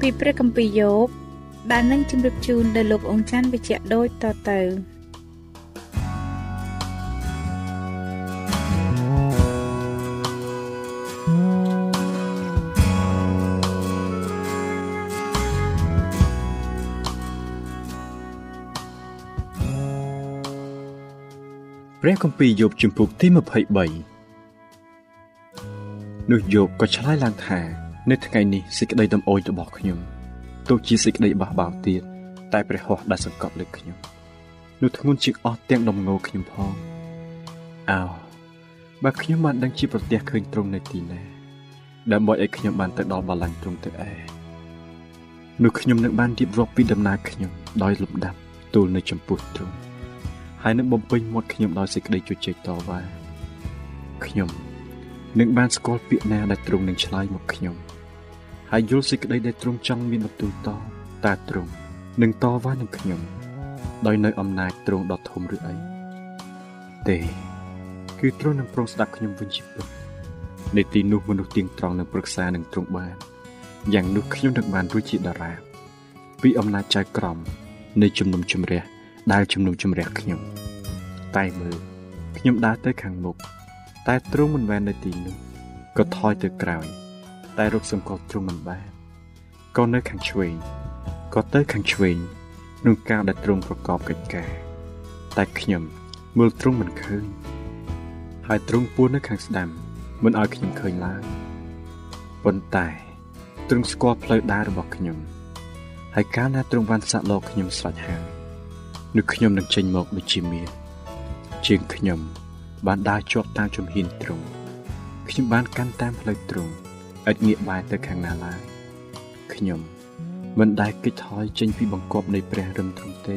ពីព្រះគម្ពីរយោបដែលនឹងជម្រាបជូនដល់លោកអង្ចាន់វិជ្ជៈដូចតទៅព្រះគម្ពីរយោបជំពូកទី23នោះយោបក៏ឆ្លើយឡើងថា នៅថ្ងៃនេះសេចក្តីដំអូចរបស់ខ្ញុំទោះជាសេចក្តីបះបោរទៀតតែព្រះហស្ថដែលសង្កត់លើខ្ញុំនោះធ្ងន់ជាងអស់ទាំងដំងោខ្ញុំផងអោបើខ្ញុំបានដឹងជាប្រទះឃើញត្រង់នៅទីណាដើម្បីឲ្យខ្ញុំបានទៅដល់បលាញ់ត្រង់ទៅឯនោះខ្ញុំនឹងបានរៀបរាប់ពីដំណើរខ្ញុំដោយលំដាប់ទូលនៅចំពោះទ្រង់ហើយនឹងបំពេញមាត់ខ្ញុំដោយសេចក្តីជជែកតវ៉ាខ្ញុំនឹងបានស្គាល់ពាក្យណាដែលទ្រង់នឹងឆ្លើយមកខ្ញុំ ហើយយល់សេចក្តីដែលទ្រង់ចង់មានបន្ទូលតតើទ្រង់នឹងតវ៉ានឹងខ្ញុំ ដោយនៅអំណាចទ្រង់ដ៏ធំឬអីទេ គឺទ្រង់នឹងប្រងស្ដាប់ខ្ញុំវិញជាពិតในទីនោះមនុស្សទៀងត្រង់នឹងប្រឹក្សានឹងទ្រង់បានយ៉ាងនោះខ្ញុំនឹងបានរួចជាតារាពីអំណាចចៅក្រមនៃជំនុំជម្រះដែលជំនុំជម្រះខ្ញុំ តែមើលខ្ញុំដើរទៅខាងមុខតែទ្រង់មិនមែននៅទីនោះក៏ថយទៅក្រោយ តែរកសម្គាល់ទ្រង់មិនបានក៏នៅខាងឆ្វេងក៏ទៅខាងឆ្វេងក្នុងការដែលទ្រង់ប្រកបកិច្ចការតែខ្ញុំមើលទ្រង់មិនឃើញហើយទ្រង់ពួននៅខាងស្ដាំមិនឲ្យខ្ញុំឃើញឡើយប៉ុន្តែទ្រង់ស្គាល់ផ្លូវដើររបស់ខ្ញុំហើយកាលណាទ្រង់បានសាក់លោកខ្ញុំស្រេចហើយនោះខ្ញុំនឹងចេញមកដូចជាមានជាងខ្ញុំបានដើរជាប់តាមជំហានទ្រង់ខ្ញុំបានកាន់តាមផ្លូវទ្រង់ ឥតងាកបែរទៅខាងណាឡើយខ្ញុំមិនដែលគេចថយចេញពីបង្គាប់នៃព្រះរឹមទ្រង់ទេ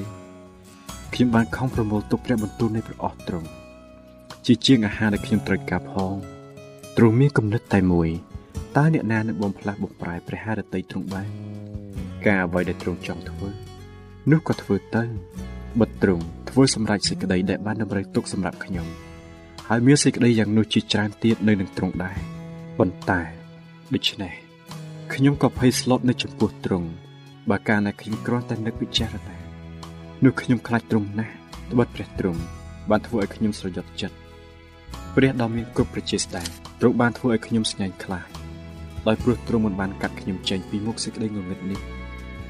ខ្ញុំបានខំប្រមូលទុកព្រះបន្ទូលនៃព្រះអស់ទ្រង់ជាជាងអាហារដែលខ្ញុំត្រូវការផងទ្រង់មានគំនិតតែមួយតើអ្នកណានឹងបំផ្លាស់បំប្រែព្រះハរតីទ្រង់បានការអ្វីដែលទ្រង់ចង់ធ្វើនោះក៏ធ្វើទៅបិទទ្រង់ធ្វើសម្រេចសេចក្តីដែលបានតម្រូវទុកសម្រាប់ខ្ញុំហើយមានសេចក្តីយ៉ាងនោះជាច្រើនទៀតនៅនឹងទ្រង់ដែរប៉ុន្តែ ដូច្នេះខ្ញុំក៏ភ័យស្លុតនៅចំពោះទ្រង់បើកាលណាខ្ញុំគ្រាន់តែនឹកពិចារណានោះខ្ញុំខ្លាចទ្រង់ណាស់ត្បិតព្រះទ្រង់បានធ្វើឲ្យខ្ញុំស្រយត់ចិត្តព្រះដ៏មានគ្រប់ប្រជាស្ដាទ្រង់បានធ្វើឲ្យខ្ញុំស្ញាញ់ខ្លាចដោយព្រោះទ្រង់មិនបានកាត់ខ្ញុំចេញពីមុខសេចក្តីងងឹតនេះ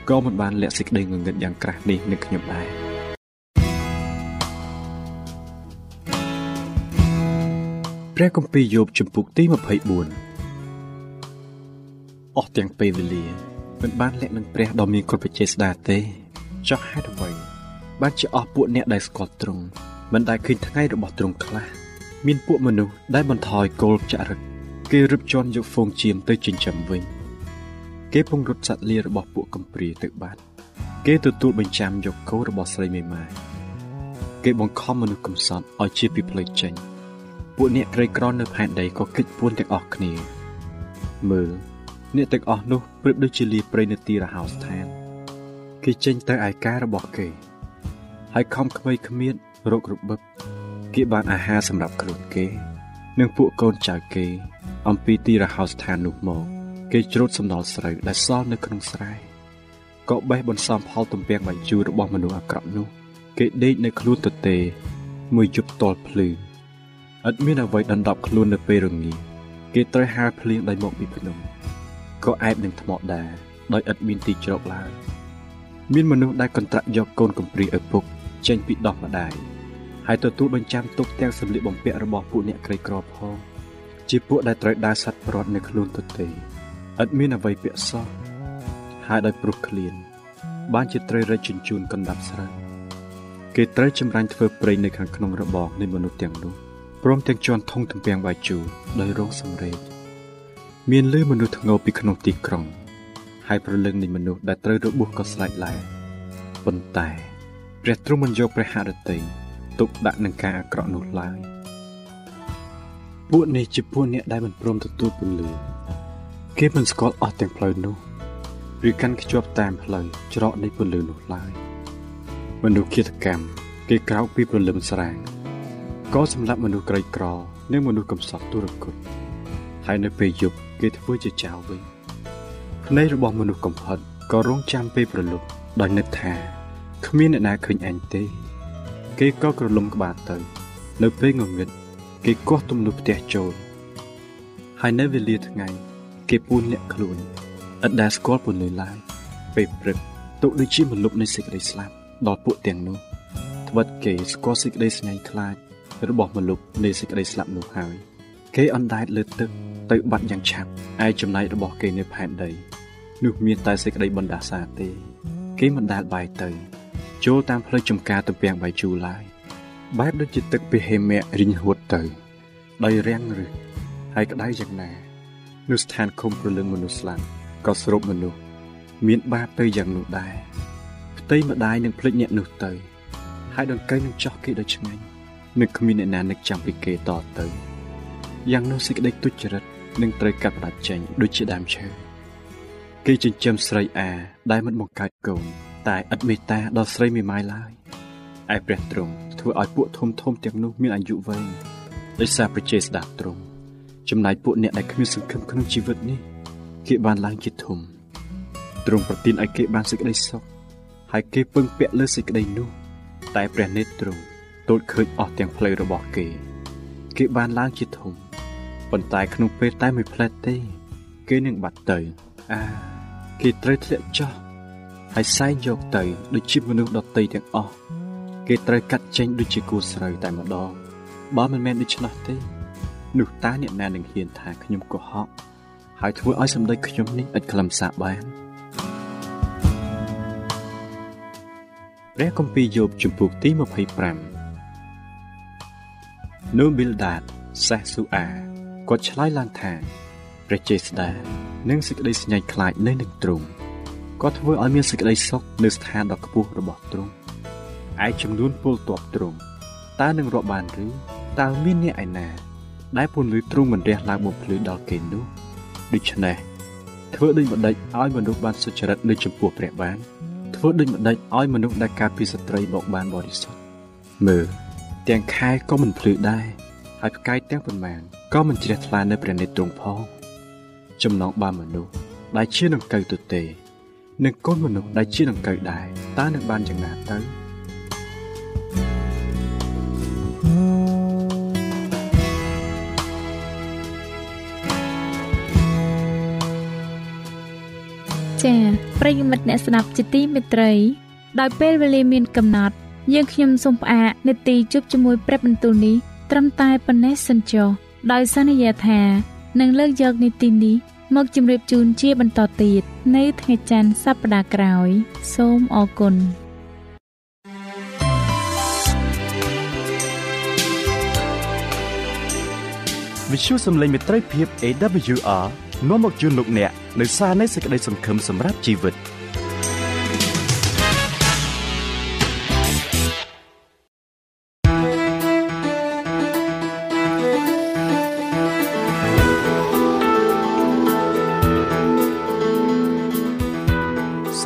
ក៏មិនបានលាក់សេចក្តីងងឹតយ៉ាងក្រាស់នេះនឹងខ្ញុំដែរព្រះគម្ពីរយោបជំពូកទី24 អស់ទាំងពេលវេលាមិនបានលាក់នឹងព្រះដ៏មានគ្រប់វិជ័យស្ដាទេចុះហេតុអ្វីបានជាអស់ពួកអ្នកដែលស្គាល់ទ្រង់មិនដែលឃើញថ្ងៃរបស់ទ្រង់ខ្លះមានពួកមនុស្សដែលបន្ថយគោលចរិតគេរឹបជន់យកហ្វូងជៀមទៅចិញ្ចឹមវិញ គេពង្រត់សត្វលារបស់ពួកកំព្រាទៅបាត់គេទទួលបញ្ចាំយកគោរបស់ស្រីមេម៉ាយគេបង្ខំមនុស្សកំសត់ឲ្យជាពីផ្លូវចេញ ពួកអ្នកក្រីក្រនៅផែនដីក៏គិតពួនទាំងអស់គ្នាមើល អ្នកទាំងអស់នោះប្រៀបដូចជាលាព្រៃនៅទីរហោស្ថាន គេចេញទៅឯការរបស់គេ ហើយខំខ្វៃគ្មានរោគរបឹបគេបានអាហារសម្រាប់ខ្លួនគេ និងពួកកូនចៅគេ អំពីទីរហោស្ថាននោះមកគេច្រូតសំណល់ស្រូវដែលសល់នៅក្នុងស្រែក៏បេះបន្សំផលទំពាំងបាយជូររបស់មនុស្សអាក្រក់នោះ គេដេកនៅខ្លួនទទេ មួយយប់តលភ្លឺឥតមានអ្វីដណ្ដប់ខ្លួននៅពេលរងាគេត្រូវហាលភ្លៀងដោយមកពីភ្នំ ក៏អែបនឹងថ្មដាដោយឥតមានទីជ្រកឡើយមានមនុស្សដែលកន្ត្រាក់យកកូនកំព្រាឪពុកចេញពីដោះម្ដាយហើយទទួលបញ្ចាំទុកទាំងសម្លៀកបំពាក់របស់ពួកអ្នកក្រីក្រផងជាពួកដែលត្រូវដើរសັດប្រត់នៅខ្លួនទទេឥតមានអ្វីពាក់សោះហើយដោយព្រោះឃ្លាន បានជាត្រូវរែកជញ្ជូនកណ្ដាប់ស្រូវគេត្រូវចម្រាញ់ធ្វើព្រៃនៅខាងក្នុងរបងនៃមនុស្សទាំងនោះព្រមទាំងជន់ធុងទំពាំងបាយជូរដោយរងសម្រេច មានលឺមនុស្សធ្ងោពីក្នុងទីក្រុង ហើយប្រលឹងនៃមនុស្សដែលត្រូវរបួសក៏ស្លាច់ឡើងប៉ុន្តែព្រះទ្រង់មិនយកព្រះហឫទ័យទុកដាក់នឹងការអាក្រក់នោះឡើយពួកនេះជាពួកអ្នកដែលមិនព្រមទទួលពន្លឺគេមិនស្គាល់អស់ទាំងផ្លូវនោះឬកាន់ខ្ជាប់តាមផ្លូវច្រកនៃពន្លឺនោះឡើយមនុស្សគិតកម្មគេក្រោកពីព្រលឹមស្រាងក៏សម្លាប់មនុស្សក្រីក្រ និងមនុស្សកំសត់ទុរគត ហើយនៅពេលយប់គេធ្វើជាចៅវិញភ្នែករបស់មនុស្សកំផិតក៏រងចាំពេលប្រលប់ដោយនឹកថាគ្មានអ្នកណាឃើញអញទេ គេក៏ក្រឡុំក្បាលទៅ នៅពេលងងឹតគេគោះទំនប់ផ្ទះចូលហើយនៅវេលាថ្ងៃ គេពូនលាក់ខ្លួនឥតដែលស្គាល់ពន្លឺឡើយពេលព្រឹកទុកដូចជាមលុបនៃសេចក្តីស្លាប់ដល់ពួកទាំងនោះត្បិតគេស្គាល់សេចក្តីស្ញែងខ្លាចរបស់មលុបនៃសេចក្តីស្លាប់នោះហើយ គេអណ្ដែតលើទឹកទៅបាត់យ៉ាងឆាប់ឯចំណែករបស់គេនៅផែនដីនោះមានតែសេចក្តីបណ្ដាសាទេ គេមិនដែលបាយទៅ ចូលតាមផ្លូវចំការទំពាំងបាយជូរឡើយបែបដូចជាទឹកពីហេមៈរិញហួតទៅដោយរាំងរឹសហើយក្តៅយ៉ាងណានោះស្ថានឃុំព្រលឹងមនុស្សស្លាប់ក៏ស្រូបមនុស្សមានបាបទៅយ៉ាងនោះដែរផ្ទៃម្ដាយនឹងភ្លេចអ្នកនោះទៅ ហើយដង្កូវនឹងចោះគេដោយឆ្ងាញ់នឹងគ្មានអ្នកណានឹកចាំពីគេតទៅ យ៉ាងនោះសេចក្តីទុច្ចរិតនឹងត្រូវកាត់ផ្តាច់ចេញដូចជាដើមឈើគេចិញ្ចឹមស្រីអាដែលមិនបង្កើតកូនតែឥតមេត្តាដល់ស្រីមេម៉ាយឡើយឯព្រះទ្រង់ធ្វើឲ្យពួកធំធំទាំងនោះមានអាយុវែងដោយសារព្រះជេស្តាទ្រង់ចំណែកពួកអ្នកដែលគ្មានសង្ឃឹមក្នុងជីវិតនេះគេបានឡើងជាធំទ្រង់ប្រទានឲ្យគេបានសេចក្តីសុខហើយគេពឹងពាក់លើសេចក្តីនោះតែព្រះនេត្រទ្រង់ទតឃើញអស់ទាំងផ្លូវរបស់គេ គេបានឡើងជាធំប៉ុន្តែក្នុងពេលតែមួយផ្លែតទេ គេនឹងបាត់ទៅអាគេត្រូវធ្លាក់ចុះហើយសែងយកទៅដូចជាមនុស្សដតីទាំងអស់គេត្រូវកាត់ចេញដូចជាគូស្រូវតែម្ដងបើមិនមែនដូច្នោះទេនោះតើអ្នកណានឹងហ៊ានថាខ្ញុំកុហកហើយធ្វើឲ្យសម្ដេចខ្ញុំនេះឥតខ្លឹមសារបានព្រះគម្ពីរយោបជំពូកទី25 នូប៊ីលដាតសេះស៊ូអាគាត់ឆ្លើយឡើងថាព្រះចេស្តានិងសេចក្តីស្ញែកខ្លាចនៅនឹងទ្រង់ក៏ធ្វើឲ្យមានសេចក្តីសុខនៅស្ថានដ៏ខ្ពស់របស់ទ្រង់ឯចំនួនពលទ័ពទ្រង់តើនឹងរាប់បានឬតើមានអ្នកឯណា ដែលពន្លឺទ្រង់មិនរះឡើងបំភ្លឺដល់គេនោះដូច្នេះធ្វើដូចម្ដេចឲ្យមនុស្សបានសុចរិតនៅចំពោះព្រះបានធ្វើដូចម្ដេចឲ្យមនុស្សដែលការពីស្ត្រីមកបានបរិសុទ្ធមើល ទាំងខែក៏មិនភ្លឺដែរហើយផ្កាយទាំងប៉ុន្មានក៏មិនជ្រះថ្លានៅព្រះនេត្រទ្រង់ផងចំណងបានមនុស្សដែលជាដង្កូវទទេនិងកូនមនុស្សដែលជាដង្កូវដែរតើនឹងបានយ៉ាងណាទៅចា៎ប្រិយមិត្តអ្នកស្ដាប់ជាទីមេត្រី ដោយពេលវេលាមានកំណត់ យើងខ្ញុំសូមផ្អាកនេតិជប់ជាមួយព្រឹបបន្ទូលនេះត្រឹមតែប៉ុណ្ណេះសិនចុះដោយសន្យាថានឹងលើកយកនីតិនេះមកជម្រាបជូនជាបន្តទៀតនៅថ្ងៃច័ន្ទសប្តាហ៍ក្រោយ សូមអរគុណវិទ្យុសំឡេងមេត្រីភាព AWR នាំមកជូនលោកអ្នកនៅសារនៃសេចក្តីសង្ឃឹមសម្រាប់ជីវិត។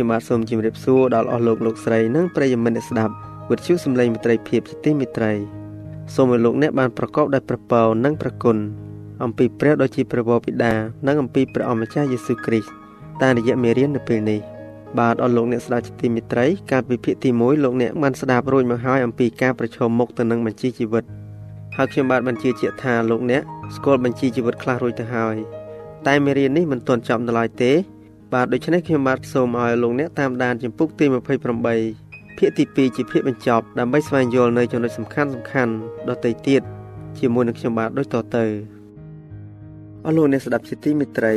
ខ្ញុំបាទសូមជម្រាបសួរដល់អស់លោកលោកស្រីនិងប្រិយមិត្តអ្នកស្ដាប់វិទ្យុសំឡេងមិត្តភាពជាទីមេត្រីសូមឲ្យលោកអ្នកបានប្រកបដោយព្រះពរនិងព្រះគុណអំពីព្រះដ៏ជាព្រះវរបិតានិងអំពីព្រះអម្ចាស់យេស៊ូវគ្រីស្ទតាមរយៈមេរៀននៅពេលនេះបាទអស់លោកអ្នកស្ដាប់ជាទីមេត្រីការពិភាក្សាទី1លោកអ្នកបានស្ដាប់រួចមកហើយអំពីការប្រឈមមុខទៅនឹងបញ្ជីជីវិតហើយខ្ញុំបាទបានជឿជាក់ថាលោកអ្នកស្គាល់បញ្ជីជីវិតខ្លះរួចទៅហើយតែមេរៀននេះមិនទាន់ចប់នៅឡើយទេ បាទដូច្នេះខ្ញុំបាទសូមឲ្យលោកអ្នកតាមដានចម្ពោះទី28ភាគទី2ជាភាគបញ្ចប់ដើម្បីស្វែងយល់នៅចំណុចសំខាន់សំខាន់ដទៃទៀតជាមួយនឹងខ្ញុំបាទដូចតទៅអស់លោកអ្នកស្ដាប់ជាទីមេត្រី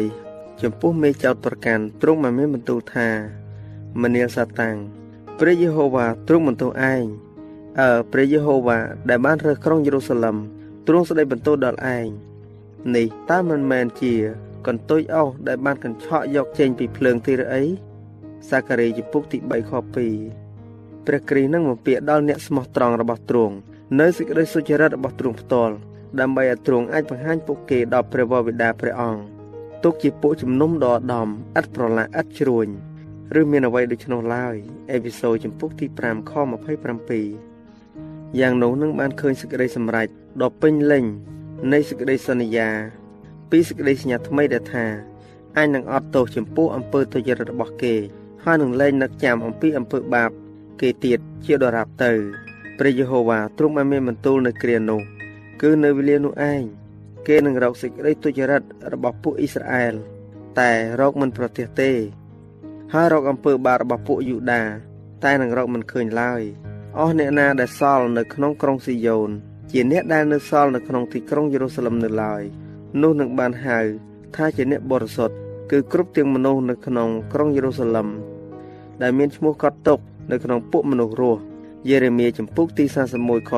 ចំពោះមេចោតប្រកាន់ទ្រង់បានមានបន្ទូលថាមនាលសាតាំងព្រះយេហូវ៉ាទ្រង់បន្ទោឯងអើព្រះយេហូវ៉ាដែលបានរើសក្រុងយេរូសាឡឹមទ្រង់ស្ដីបន្ទោដល់ឯងនេះតើមិនមែនជា កន្ទុយអុសដែលបានកញ្ឆក់យកចេញពីភ្លើងទីរអីសាការីចំពុកទី3ខ2ព្រះគ្រីស្ទនឹងបំពាក់ដល់អ្នកស្មោះត្រង់របស់ទ្រង់នៅសេចក្តីសុចរិតរបស់ទ្រង់ផ្ទាល់ដើម្បីឲ្យទ្រង់អាចបង្ហាញពួកគេដល់ព្រះវរបិតាព្រះអង្គទុកជាពួកជំនុំដ៏ឧត្តមឥតប្រឡាក់ឥតជ្រួញឬមានអ្វីដូច្នោះឡើយអេពីសូតចំពុកទី5ខ27យ៉ាងនោះនឹងបានឃើញសេចក្តីសម្រេចដ៏ពេញលេញនៃសេចក្តីសន្យា ពីសេចក្តីសញ្ញាថ្មីដែលថាអញនឹងអត់ទោសចំពោះអំពើទុច្ចរិតរបស់គេហើយនឹងលែងនឹកចាំអំពីអំពើបាប គេទៀតជាដរាបទៅព្រះយេហូវ៉ាទ្រង់បានមានបន្ទូលនៅគ្រានោះគឺនៅវេលានោះឯងគេនឹងរកសេចក្តីទុច្ចរិតរបស់ពួកអ៊ីស្រាអែលតែរកមិនប្រទះទេ ហើយរកអំពើបាបរបស់ពួកយូដា តែនឹងរកមិនឃើញឡើយអស់អ្នកណាដែលសល់នៅក្នុងក្រុងស៊ីយ៉ូនជាអ្នកដែលនៅសល់នៅក្នុងទីក្រុងយេរូសាឡឹមនៅឡើយ នោះនឹងបានហៅថាជាអ្នកបរិសុទ្ធគឺគ្រប់ទាំងមនុស្សនៅក្នុងក្រុងយេរូសាឡឹមដែលមានឈ្មោះកត់ទុកនៅក្នុងពួកមនុស្សរស់យេរេមៀចំពុកទី41ខ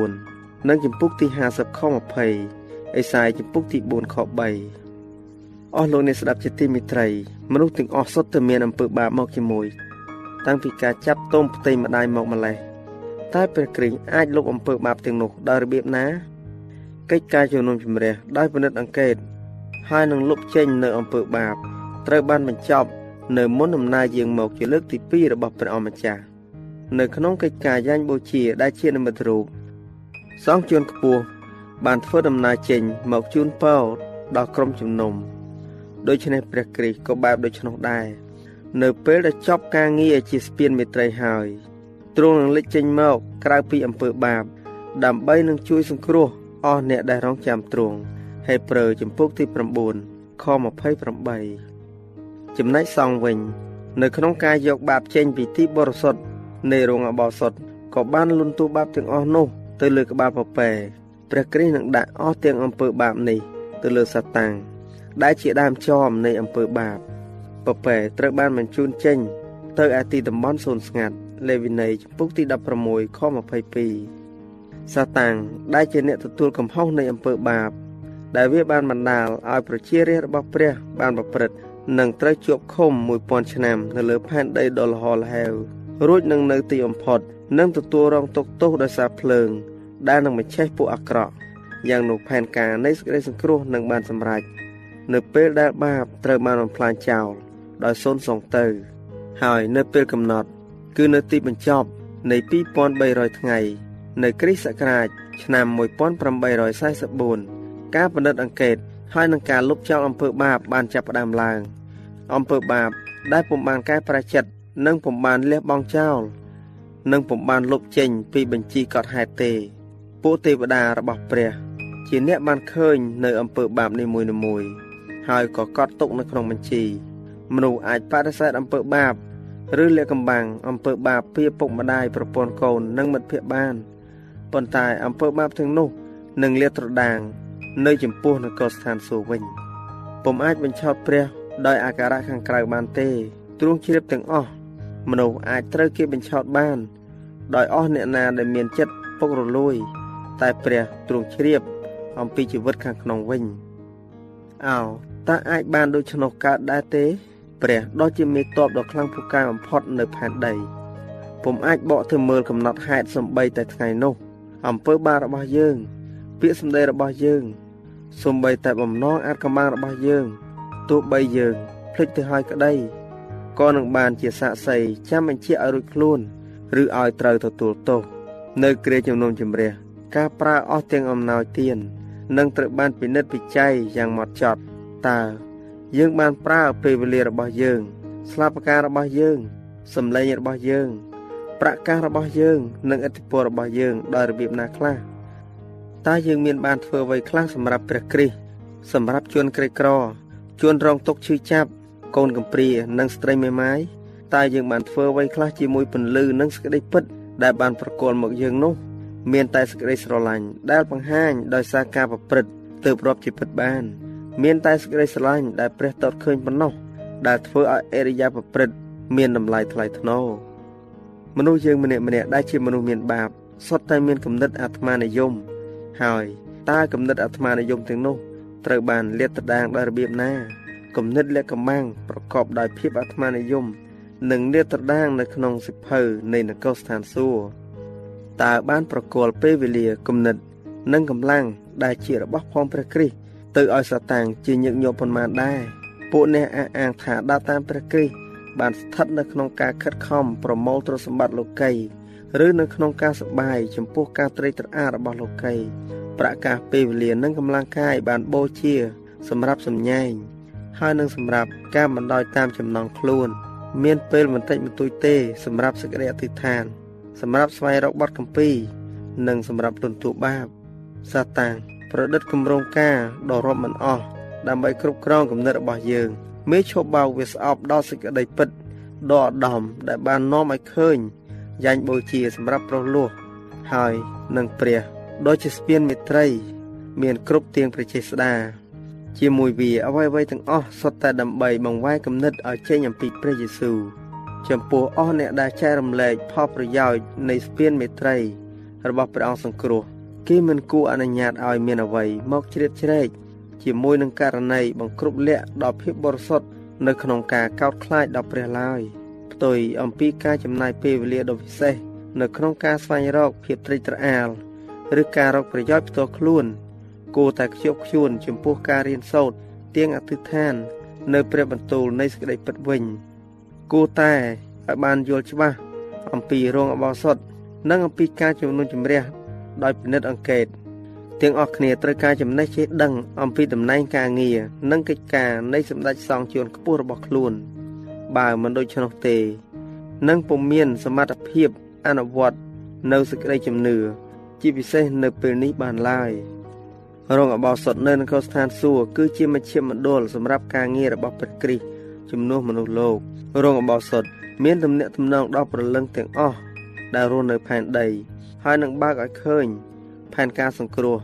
44និងចំពុកទី50ខ20អេសាយចំពុកទី4ខ3អស់លោកអ្នកស្ដាប់ជាទីមេត្រីមនុស្សទាំងអស់សុទ្ធតែមានអំពើបាបមកជាមួយតាំងពីការចាប់ទុំផ្ទៃម្ដាយមកម្លេះតែព្រះគ្រីស្ទអាចលុបអំពើបាបទាំងនោះដោយរបៀបណា កិច្ចការជំនុំជម្រះដោយពិនិត្យអង្កេតហើយនឹងលុបចេញនៅអំពើបាបត្រូវបានបញ្ចប់នៅមុនដំណើរយាងមកជាលើកទី2របស់ព្រះអម្ចាស់នៅក្នុងកិច្ចការយ៉ាញ់បូជាដែលជានិមិត្តរូបសងជួនខ្ពស់បានធ្វើដំណើរចេញមកជូនពរដល់ក្រុមជំនុំដូច្នេះព្រះគ្រីស្ទក៏បែបដូច្នោះដែរនៅពេលដែលចប់ការងារជាស្ពានមេត្រីហើយទ្រង់នឹងលេចចេញមកក្រៅពីអំពើបាប ដើម្បីនឹងជួយសង្គ្រោះ អស់អ្នកដែលរងចាំទ្រង់ហេព្រើរចំពុកទី9ខ28ចំណែកសង្ឃវិញ នៅក្នុងការយកបាបចេញពីទីបរិសុទ្ធនៃរោងអបោសុតក៏បានលន់ទូបាបទាំងអស់នោះ ទៅលើក្បាលពពែព្រះគ្រីស្ទនឹងដាក់អស់ទាំងអំពើបាបនេះ ទៅលើសាតាំងដែលជាដើមចមនៃអំពើបាបពពែត្រូវបានបញ្ជូនចេញ ទៅឯទីតំបន់សូនស្ងាត់លេវីនីចំពុកទី16ខ22 សាតាំងដែលជាអ្នកទទួលកំហុសនៃអំពើបាប ដែលវាបានបណ្ដាលឲ្យប្រជារាស្ត្ររបស់ព្រះបានប្រព្រឹត្តនិងត្រូវជាប់ឃុំ1000ឆ្នាំ នៅលើផែនដីដ៏ល្ហល្ហែវរួចនឹងនៅទីបំផុតនឹងទទួលរងទុក្ខទោសដោយសារភ្លើង ដែលនឹងបញ្ឆេះពួកអាក្រក់យ៉ាងនោះផែនការនៃសេចក្តីសង្គ្រោះនឹងបានសម្រេចនៅពេលដែលបាបត្រូវបានបំផ្លាញចោលដោយសូន្យសងទៅ ហើយនៅពេលកំណត់ គឺនៅទីបញ្ចប់នៃ2300ថ្ងៃ នៅគ្រិស្តសករាជឆ្នាំ1844ការពិនិត្យអង្កេតហើយនឹងការលុបចោលអំពើបាបបានចាប់ផ្ដើមឡើងអំពើបាបដែលពុំបានកែប្រែចិត្តនិងពុំបានលះបង់ចោលនិងពុំបានលុបចេញពីបញ្ជីកត់ហេតុទេពួកទេវតារបស់ព្រះជាអ្នកបានឃើញនៅអំពើបាបនីមួយៗហើយក៏កត់ទុកនៅក្នុងបញ្ជីមនុស្សអាចបដិសេធអំពើបាបឬលាកកំបាំងអំពើបាបពីឪពុកម្ដាយប្រពន្ធកូននិងមិត្តភ័ក្តិបាន ប៉ុន្តែអំពើបាបទាំងនោះនឹងលាតត្រដាង នៅចំពោះនគរស្ថានសួគ៌វិញពុំអាចបញ្ឆោតព្រះ ដោយអាការៈខាងក្រៅបានទេទ្រង់ជ្រាបទាំងអស់មនុស្សអាចត្រូវគេបញ្ឆោតបាន ដោយអស់អ្នកណាដែលមានចិត្តពុករលួយ តែព្រះទ្រង់ជ្រាប អំពីជីវិតខាងក្នុងវិញអោតើអាចបានដូច្នោះកើតដែរទេ ព្រះដ៏ជាមេតបដ៏ខ្លាំងពូកែបំផុតនៅផែនដីពុំអាចបកទៅមើលកំណត់ហេតុសំបីតែថ្ងៃនោះ អំពើបាបរបស់យើង ពាក្យសម្ដីរបស់យើងសំបីតែបំណងអាចកម្បាំងរបស់យើងទោះបីយើងភ្លេចទៅហើយក្តីក៏នឹងបានជាសាក្សីចាំបញ្ជាឲ្យរួចខ្លួន ឬឲ្យត្រូវទទួលទោសនៅគ្រាជំនុំជម្រះការប្រើអស់ទាំងអំណោយទាននឹងត្រូវបានពិនិត្យពិច័យយ៉ាងម៉ត់ចត់តើយើងបានប្រើពេលវេលារបស់យើង ស្លាបការរបស់យើង សម្លេងរបស់យើង ប្រកាសរបស់យើង និងឥទ្ធិពលរបស់យើងដោយរបៀបណាខ្លះតើយើងមានបានធ្វើអ្វីខ្លះសម្រាប់ព្រះគ្រីស្ទសម្រាប់ជនក្រីក្រជនរងទុក្ខឈឺចាប់កូនកំព្រានិងស្ត្រីមេម៉ាយតើយើងបានធ្វើអ្វីខ្លះជាមួយពន្លឺនិងសេចក្តីពិត ដែលបានប្រគល់មកយើងនោះ មានតែសេចក្តីស្រឡាញ់ដែលបង្ហាញដោយសារការប្រព្រឹត្តទើបរាប់ជាពិតបាន មានតែសេចក្តីស្រឡាញ់ដែលព្រះតតឃើញប៉ុណ្ណោះដែលធ្វើឲ្យអរិយាប្រព្រឹត្តមានតម្លៃថ្លៃថ្នូរ មនុស្សយើងម្នាក់ម្នាក់ដែលជាមនុស្សមានបាបសុទ្ធតែមានគំនិតអាត្មានិយម ហើយតើគំនិតអាត្មានិយមទាំងនោះត្រូវបានលាតត្រដាងដោយរបៀបណាគំនិតលក្ខមាំងប្រកបដោយភាពអាត្មានិយមនិងលាតត្រដាងនៅក្នុងសិភៅនៃនគរស្ថានសួគ៌តើបានប្រគល់ពេលវេលាគំនិត និងកម្លាំងដែលជារបស់ផងព្រះគ្រីស្ទទៅឲ្យសាតាំងជាញឹកញាប់ប៉ុន្មានដែរពួកអ្នកអះអាងថាដើរតាមព្រះគ្រីស្ទ បានស្ថិតនៅក្នុងការខិតខំប្រមូលទ្រព្យសម្បត្តិលោកីឬនៅក្នុងការសបាយចំពោះការត្រេកត្រអាលរបស់លោកីប្រកាសពេលវេលានិងកម្លាំងកាយបានបូជា សម្រាប់សម្ញែងហើយនឹងសម្រាប់ការបណ្ដោយតាមចំណងខ្លួន មានពេលបន្តិចបន្តួចទេ សម្រាប់សេចក្តីអធិដ្ឋាន សម្រាប់ស្វែងរកបទកម្ពីនិងសម្រាប់ទន្ទូបាបសាតាំងប្រឌិតគម្រោងការដ៏រាប់មិនអស់ដើម្បីគ្រប់គ្រងគំនិតរបស់យើង មេឈប់បោកវាស្អប់ដល់សេចក្តីពិតដ៏ឧត្តមដែលបាននាំឲ្យឃើញយ៉ាញ់បូជាសម្រាប់ប្រោះលោះហើយនឹងព្រះដ៏ជាស្ពានមេត្រី មានគ្រប់ទៀងព្រះចេស្តាជាមួយវាអ្វីៗទាំងអស់សុទ្ធតែដើម្បីបង្វែរគំនិតឲ្យចេញអំពីព្រះយេស៊ូវចំពោះអស់អ្នកដែលចែករំលែកផលប្រយោជន៍នៃស្ពានមេត្រី របស់ព្រះអង្គសង្គ្រោះគេមិនគួរអនុញ្ញាតឲ្យមានអ្វីមកជ្រៀតជ្រែក ជាមួយនឹងករណីបង្គ្រប់លក្ខដល់ភាពបរិសុទ្ធនៅក្នុងការកោតខ្លាចដល់ព្រះឡើយផ្ទុយអំពីការចំណាយពេលវេលាដ៏ពិសេសនៅក្នុងការស្វែងរកភាពត្រេកត្រអាលឬការរកប្រយោជន៍ផ្ទាល់ខ្លួន គួរតែខ្ជាប់ខ្ជួនចំពោះការរៀនសូត្រទៀងអធិដ្ឋាន នៅព្រះបន្ទូលនៃសេចក្តីពិតវិញគួរតែឲ្យបានយល់ច្បាស់អំពីរោងអបោសុតនិងអំពីការជំនុំជម្រះដោយពិនិត្យអង្កេត ទាំងអស់គ្នាត្រូវការចំណេះចេះដឹងអំពីតំណែងការងារនិងកិច្ចការនៃសម្ដេចសង្ឃជួនខ្ពស់របស់ខ្លួន បើមិនដូច្នោះទេនឹងពុំមានសមត្ថភាពអនុវត្តនៅសេចក្តីជំនឿជាពិសេសនៅពេលនេះបានឡើយរោងអបោសុតនៅនគរស្ថានសួគ៌គឺជាមជ្ឈមណ្ឌលសម្រាប់ការងាររបស់ព្រះគ្រីស្ទជំនួសមនុស្សលោករោងអបោសុតមានទំនាក់ទំនងដល់ប្រលឹងទាំងអស់ដែលរស់នៅផែនដី ហើយនឹងបើកឲ្យឃើញ ផែនការសង្គ្រោះ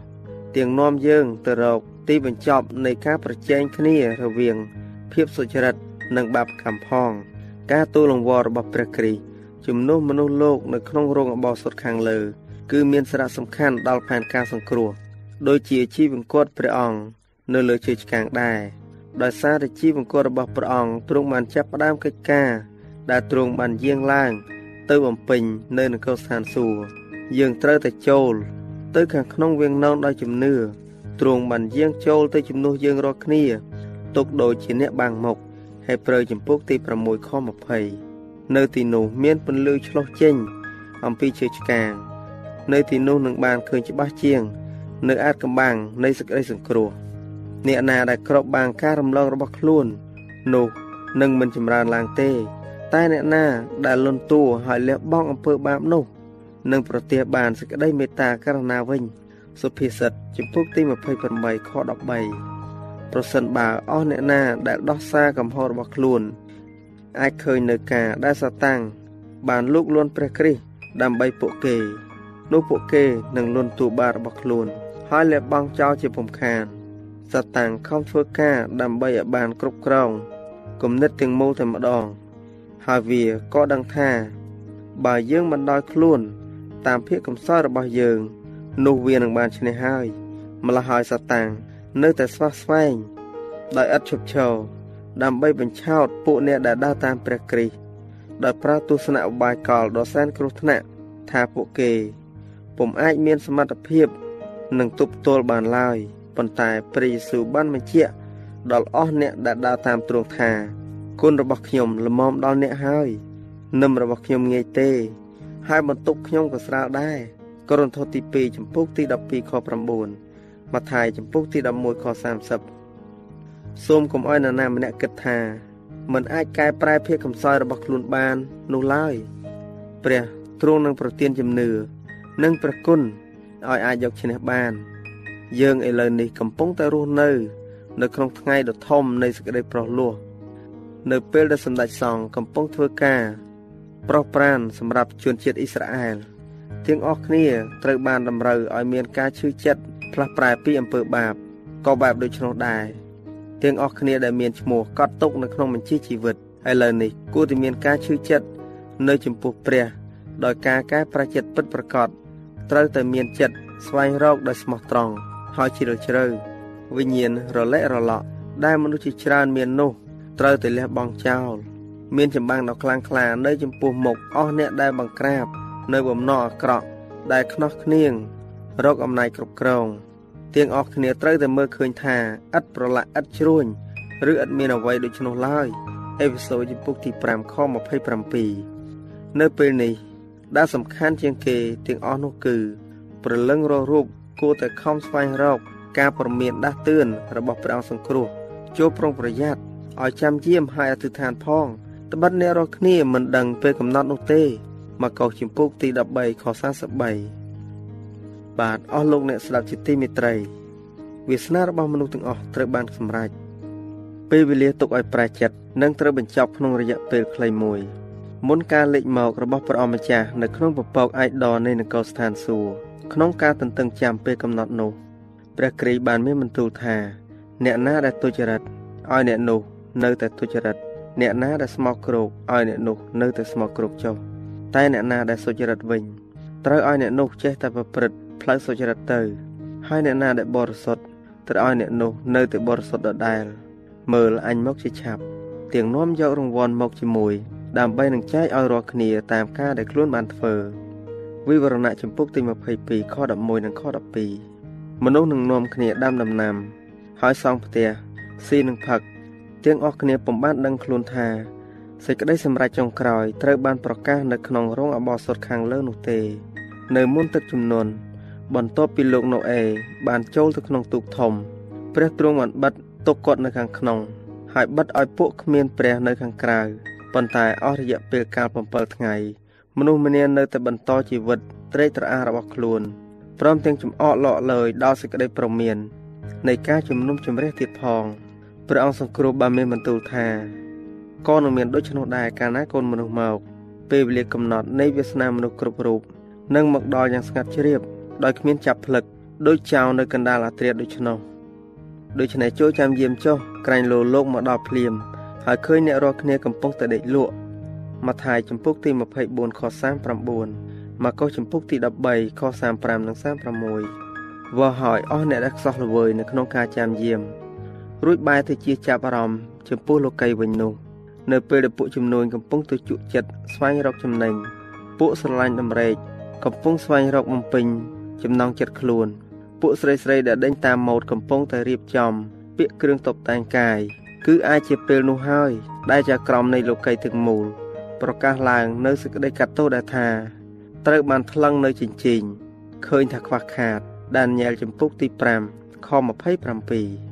ទាំងនាំយើងទៅរកទីបញ្ចប់នៃការប្រជែងគ្នារវាង ភាពសុចរិតនិងបាបកម្មផង ការទូលលង្វល់របស់ព្រះគ្រីស្ទជំនួសមនុស្សលោកនៅក្នុងរោងអបោសុតខាងលើ គឺមានសារៈសំខាន់ដល់ផែនការសង្គ្រោះដូចជាជីវង្គតព្រះអង្គនៅលើជើងឆ្កាងដែរដោយសារតែជីវង្គតរបស់ព្រះអង្គទ្រង់បានចាប់ផ្ដើមកិច្ចការដែលទ្រង់បានយាងឡើង ទៅបំពេញនៅនគរស្ថានសួគ៌យើងត្រូវតែចូល ទៅខាងក្នុងវាំងននដោយជំនឿទ្រង់បានយាងចូលទៅជំនួសយើងរាល់គ្នាទុកដូចជាអ្នកបាំងមុខហើយប្រើចម្ពោះទី6ខ20នៅទីនោះមានពន្លឺឆ្លុះចេញអំពីជើងឆ្កាង នៅទីនោះនឹងបានឃើញច្បាស់ជាង នៅអាចកំបាំងនៃសេចក្តីសង្គ្រោះអ្នកណាដែលក្របបាំងការរំលងរបស់ខ្លួន នោះនឹងមិនចម្រើនឡើងទេ តែអ្នកណាដែលលន់តួហើយលះបង់អំពើបាបនោះ នឹងប្រទះបានសេចក្តីមេត្តាករណាវិញសុភាសិតចំពុកទី28ខ13ប្រសិនបើអស់អ្នកណាដែលដោះសារកំហុសរបស់ខ្លួន អាចឃើញនៅការដែលសាតាំងបានលូកលួនព្រះគ្រីស្ទដើម្បីពួកគេនោះពួកគេនឹងលន់តួបាបរបស់ខ្លួន ហើយលះបង់ចោលជាពំខានសាតាំងខំធ្វើការដើម្បីឲ្យបានគ្រប់គ្រងគំនិតទាំងមូលតែម្ដងហើយវាក៏ដឹងថា បើយើងមិនដោយខ្លួន តាមភាពកំសត់របស់យើង នោះវានឹងបានឈ្នះហើយម្ល៉េះហើយសាតាំងនៅតែស្វះស្វែង ដោយឥតឈប់ឈរដើម្បីបញ្ឆោតពួកអ្នកដែលដើរតាមព្រះគ្រីស្ទដោយប្រើទស្សនៈឧបាយកលដ៏សែនគ្រោះថ្នាក់ថាពួកគេពុំអាចមានសមត្ថភាពនឹងទប់ទល់បានឡើយប៉ុន្តែព្រះយេស៊ូវបានបញ្ជាក់ដល់អស់អ្នកដែលដើរតាមទ្រង់ថាគុណរបស់ខ្ញុំល្មមដល់អ្នកហើយនឹមរបស់ខ្ញុំងាយទេ ហើយបន្ទុកខ្ញុំក៏ស្រាលដែរកូរិនថូសទី2ចំពុកទី12ខ9ម៉ាថាយចំពុកទី11ខ30សូមកុំឲ្យនរណាម្នាក់គិតថាមិនអាចកែប្រែភាពកំសោយរបស់ខ្លួនបាននោះឡើយព្រះទ្រង់នឹងប្រទានជំនឿនិងប្រគុណឲ្យអាចយកឈ្នះបាន យើងឥឡូវនេះកំពុងតែរស់នៅ នៅក្នុងថ្ងៃដ៏ធំនៃសេចក្តីប្រោះលោះនៅពេលដែលសម្ដេចសង្ឃកំពុងធ្វើការ ប្រោះប្រានសម្រាប់ជនជាតិអ៊ីស្រាអែលទាំងអស់គ្នាត្រូវបានតម្រូវឲ្យមានការឈឺចិត្តផ្លាស់ប្រែពីអំពើបាបក៏បែបដូច្នោះដែរទាំងអស់គ្នាដែលមានឈ្មោះកត់ទុកនៅក្នុងបញ្ជីជីវិតឥឡូវនេះគួរតែមានការឈឺចិត្តនៅចំពោះព្រះដោយការកែប្រចិត្តពិតប្រាកដត្រូវតែមានចិត្តស្វែងរកដោយស្មោះត្រង់ហើយជ្រាលជ្រៅវិញ្ញាណរលែករលក់ដែលមនុស្សជាច្រើនមាននោះត្រូវតែលះបង់ចោល មានចម្បាំងដ៏ខ្លាំងក្លានៅចំពោះមុខអស់អ្នកដែលបង្ក្រាប នៅបំណងអាក្រក់ដែលខ្នោះខ្នៀងរកអំណាចគ្រប់គ្រងទាំងអស់គ្នាត្រូវតែមើលឃើញថាឥតប្រឡាក់ឥតជ្រួញឬឥតមានអ្វីដូច្នោះឡើយអេពីសូតចំពុកទី5ខ27នៅពេលនេះដែលសំខាន់ជាងគេទាំងអស់នោះគឺព្រលឹងរស់រូបគួរតែខំស្វែងរក ការប្រមានដាស់តឿនរបស់ព្រះអង្គសង្គ្រោះចូលប្រុងប្រយ័ត្នឲ្យចាំយាមហើយអធិដ្ឋានផង ត្បិតអ្នករាល់គ្នាមិនដឹងពេលកំណត់នោះទេមកកោសជំពូកទី13ខ43បាទអស់លោកអ្នកស្ដាប់ជាទីមេត្រីវាសនារបស់មនុស្សទាំងអស់ត្រូវបានសម្រេចពេលវេលាទុកឲ្យប្រែចិត្តនឹងត្រូវបញ្ចប់ក្នុងរយៈពេលខ្លីមួយមុនការលេចមករបស់ព្រះអម្ចាស់នៅក្នុងពពកឯកដរនៃនគរស្ថានសួគ៌ក្នុងការទន្ទឹងចាំពេលកំណត់នោះព្រះគ្រីស្ទបានមានបន្ទូលថា អ្នកណាដែលទុច្ចរិតឲ្យអ្នកនោះនៅតែទុច្ចរិត អ្នកណាដែលស្មោកគ្រោកឲ្យអ្នកនោះនៅតែស្មោកគ្រោកចុះតែអ្នកណាដែលសុចរិតវិញត្រូវឲ្យអ្នកនោះចេះតែប្រព្រឹត្តផ្លូវសុចរិតទៅ ហើយអ្នកណាដែលបរិសុទ្ធត្រូវឲ្យអ្នកនោះនៅតែបរិសុទ្ធដដែលមើលអញមកជាឆាប់ទាំងនាំយករង្វាន់មកជាមួយដើម្បីនឹងចែកឲ្យរាល់គ្នាតាមការដែលខ្លួនបានធ្វើវិវរណៈចំពុកទី22ខ11និងខ12មនុស្សនឹងនាំគ្នាដាំដំណាំ ហើយសង់ផ្ទះស៊ីនឹងផឹក ទាំងអស់គ្នាពុំបានដឹងខ្លួនថាសេចក្តីសម្រេចចុងក្រោយត្រូវបានប្រកាសនៅក្នុងរោងអបអរសុតខាងលើនោះទេ នៅមុនទឹកជំនន់បន្ទាប់ពីលោកណូអេបានចូលទៅក្នុងទូកធំ ព្រះទ្រង់បានបិទទុកគាត់នៅខាងក្នុង ហើយបិទឲ្យពួកគ្មានព្រះនៅខាងក្រៅប៉ុន្តែអស់រយៈពេលកាល7ថ្ងៃមនុស្សម្នានៅតែបន្តជីវិតត្រេកត្រអាលរបស់ខ្លួនព្រមទាំងចំអកលក់លើយដល់សេចក្តីប្រមាននៃការជំនុំជម្រះទៀតផង ព្រះអង្គសង្គ្រោះបានមានបន្ទូលថាក៏នឹងមានដូច្នោះដែរកាលណាកូនមនុស្សមកពេលវេលាកំណត់នៃវាសនាមនុស្សគ្រប់រូបនឹងមកដល់យ៉ាងស្ងាត់ជ្រាបដោយគ្មានចាប់ផ្លឹកដូចចៅនៅកណ្ដាលអាត្រាដូច្នោះដូច្នេះចូលចាំយាមចុះក្រាញ់លោលោកមកដល់ភ្លាមហើយឃើញអ្នករាល់គ្នាកំពុងតែដេកលក់ម៉ាថាយចំពុកទី24ខ39ម៉ាកុសចំពុកទី13ខ35និង36វោហើយអស់អ្នកដែលខ្សោះល្វើយនៅក្នុងការចាំយាម រួចបែរទៅជាចាប់អារម្មណ៍ចំពោះលោកីវិញនោះនៅពេលដែលពួកជំនួញកំពុងទៅជក់ចិត្តស្វែងរកចំណេញពួកស្រឡាញ់ដំរែកកំពុងស្វែងរកបំពេញចំណងចិត្តខ្លួន ពួកស្រីស្រីដែលដេញតាមម៉ូដកំពុងតែរៀបចំពាក្យគ្រឿងតុបតែងកាយគឺអាចជាពេលនោះហើយ ដែលជាក្រមនៃលោកីទាំងមូល ប្រកាសឡើងនៅសេចក្តីកាត់ទោសដែលថាត្រូវបានថ្លឹងនៅចិញ្ចៀងឃើញថាខ្វះខាតដានញ៉ែលចំពុកទី5ខ27